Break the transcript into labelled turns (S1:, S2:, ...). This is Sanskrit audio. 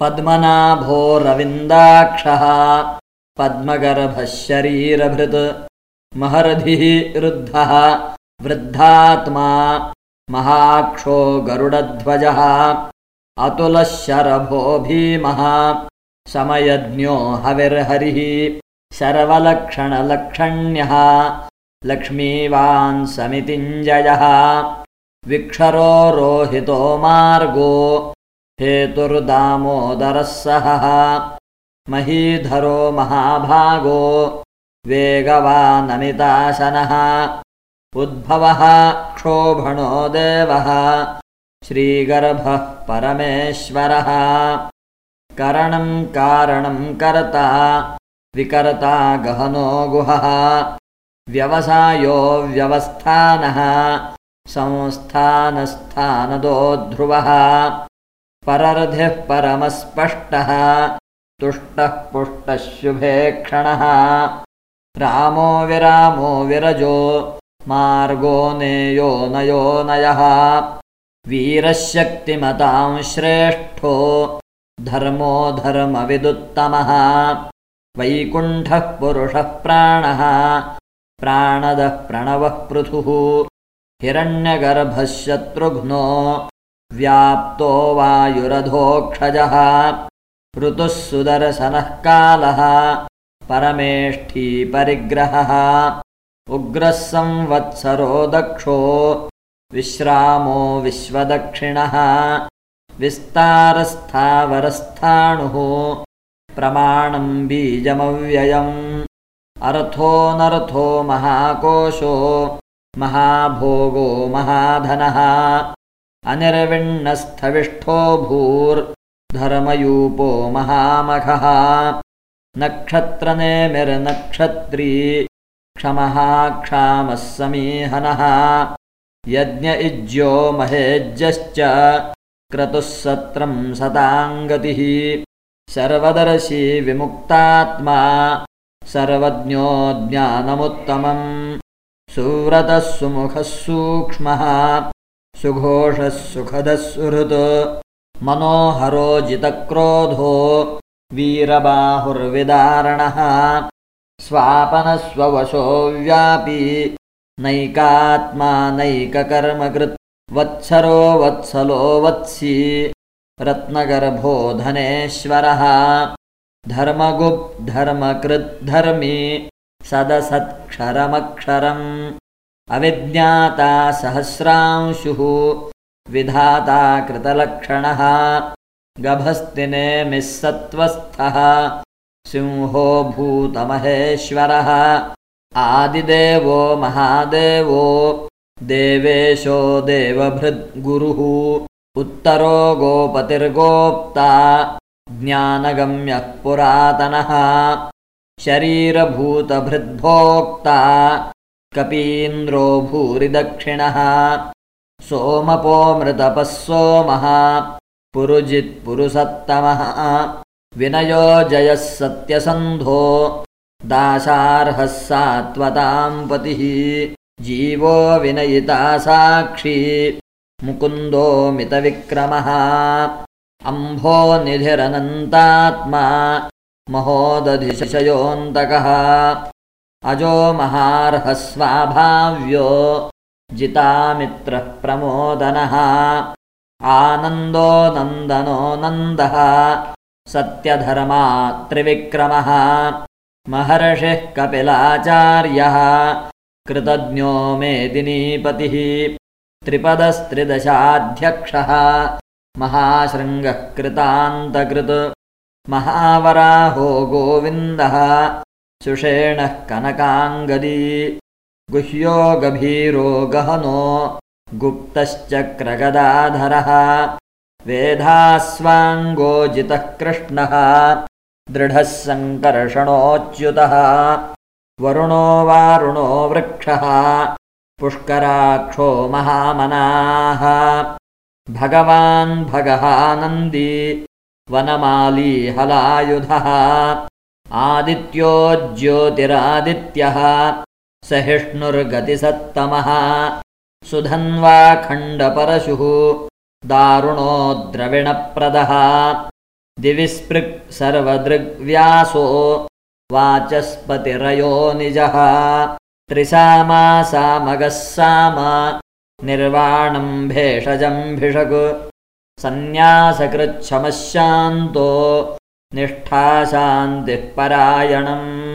S1: पद्मनाभोरविन्दाक्षः पद्मगर्भः शरीरभृत् महरधिः रुद्धः वृद्धात्मा महाक्षो गरुडध्वजः अतुलः शरभो भीमः समयज्ञो हविर्हरिः शर्वलक्षणलक्षण्यः लक्ष्मीवान् समितिञ्जयः विक्षरो रोहितो मार्गो हेतुर्दामोदरः सहः महीधरो महाभागो वेगवानमिताशनः। उद्भवः क्षोभणो देवः। श्रीगर्भः परमेश्वरः। करणम् कारणम् कर्ता विकर्ता गहनो गुहः। व्यवसायो व्यवस्थानः संस्थानस्थानदो ध्रुवः परर्धिः परमस्पष्टः तुष्टः पुष्टः शुभे क्षणः। रामो विरामो विरजो मार्गो नेयो नयो नयः। वीरशक्तिमतां श्रेष्ठो धर्मो धर्मविदुत्तमः। वैकुण्ठः पुरुषः प्राणः प्राणदः प्रणवः पृथुः। हिरण्यगर्भः शत्रुघ्नो व्याप्तो वायुरधोक्षजः। ऋतुः सुदर्शनः कालः। परमेष्ठी परिग्रहः। उग्रः संवत्सरो दक्षो। विश्रामो विश्वदक्षिणः। विस्तारस्थावरस्थाणुः। प्रमाणम् बीजमव्ययम्। अर्थोऽनर्थो महाकोशो। महाभोगो महाधनः अनिर्विण्णस्थविष्ठो भूर्धर्मयूपो महामखः नक्षत्रनेमिर्नक्षत्री क्षमः क्षामः समीहनः। यज्ञ इज्यो महेज्यश्च क्रतुः सत्रम् सताङ्गतिः सर्वदर्शी विमुक्तात्मा सर्वज्ञो ज्ञानमुत्तमम्। सुव्रतः सुमुखः सूक्ष्मः सुघोषः सुखदः सुहृत्। मनोहरो जितक्रोधो वीरबाहुर्विदारणः। स्वापनस्ववशो व्यापी नैकात्मा नैककर्मकृत्। वत्सरो वत्सलो वत्सी रत्नगर्भो धनेश्वरः धर्मगुब्धर्मकृद्धर्मी सदसत्क्षरमक्षरम् अविज्ञाता सहस्रांशुः विधाता कृतलक्षणः गभस्तिनेमिः सत्त्वस्थः सिंहो भूतमहेश्वरः आदिदेवो महादेवो देवेशो देवभृद्गुरुः उत्तरो गोपतिर्गोप्ता ज्ञानगम्यः पुरातनः शरीरभूतभृद्भोक्ता कपीन्द्रो भूरिदक्षिणः सोमपोमृतपः सोमः पुरुजित्पुरुसत्तमः। विनयो जयः सत्यसन्धो। दाशार्हः सात्वताम् पतिः। जीवो विनयिता साक्षी। मुकुन्दो मितविक्रमः। अम्भो निधिरनन्तात्मा। महोदधिशयोऽन्तकः अजो महार्हस्वाभाव्यो जितामित्रः प्रमोदनः आनन्दो नन्दनो नन्दः सत्यधर्मा त्रिविक्रमः। महर्षिः कपिलाचार्यः कृतज्ञो मेदिनीपतिः त्रिपदस्त्रिदशाध्यक्षः महाशृङ्गः कृतान्तकृत्। महावराहो गोविन्दः सुषेणः कनकाङ्गदी गुह्यो गभीरो गहनो गुप्तश्चक्रगदाधरः। वेधास्वाङ्गोजितः कृष्णः। दृढः सङ्कर्षणोच्युतः। वरुणो वारुणो वृक्षः। पुष्कराक्षो महामनाः। भगवान् भगः नन्दी वनमाली हलायुधः आदित्यो ज्योतिरादित्यः सहिष्णुर्गतिसत्तमः सुधन्वाखण्डपरशुः दारुणो द्रविणप्रदः दिविस्पृक् सर्वदृग्व्यासो वाचस्पतिरयो निजः। त्रिसामासामगः साम भेषजम्भिषक् सन्न्यासकृच्छमः शान्तो निष्ठाशान्तिः परायणम्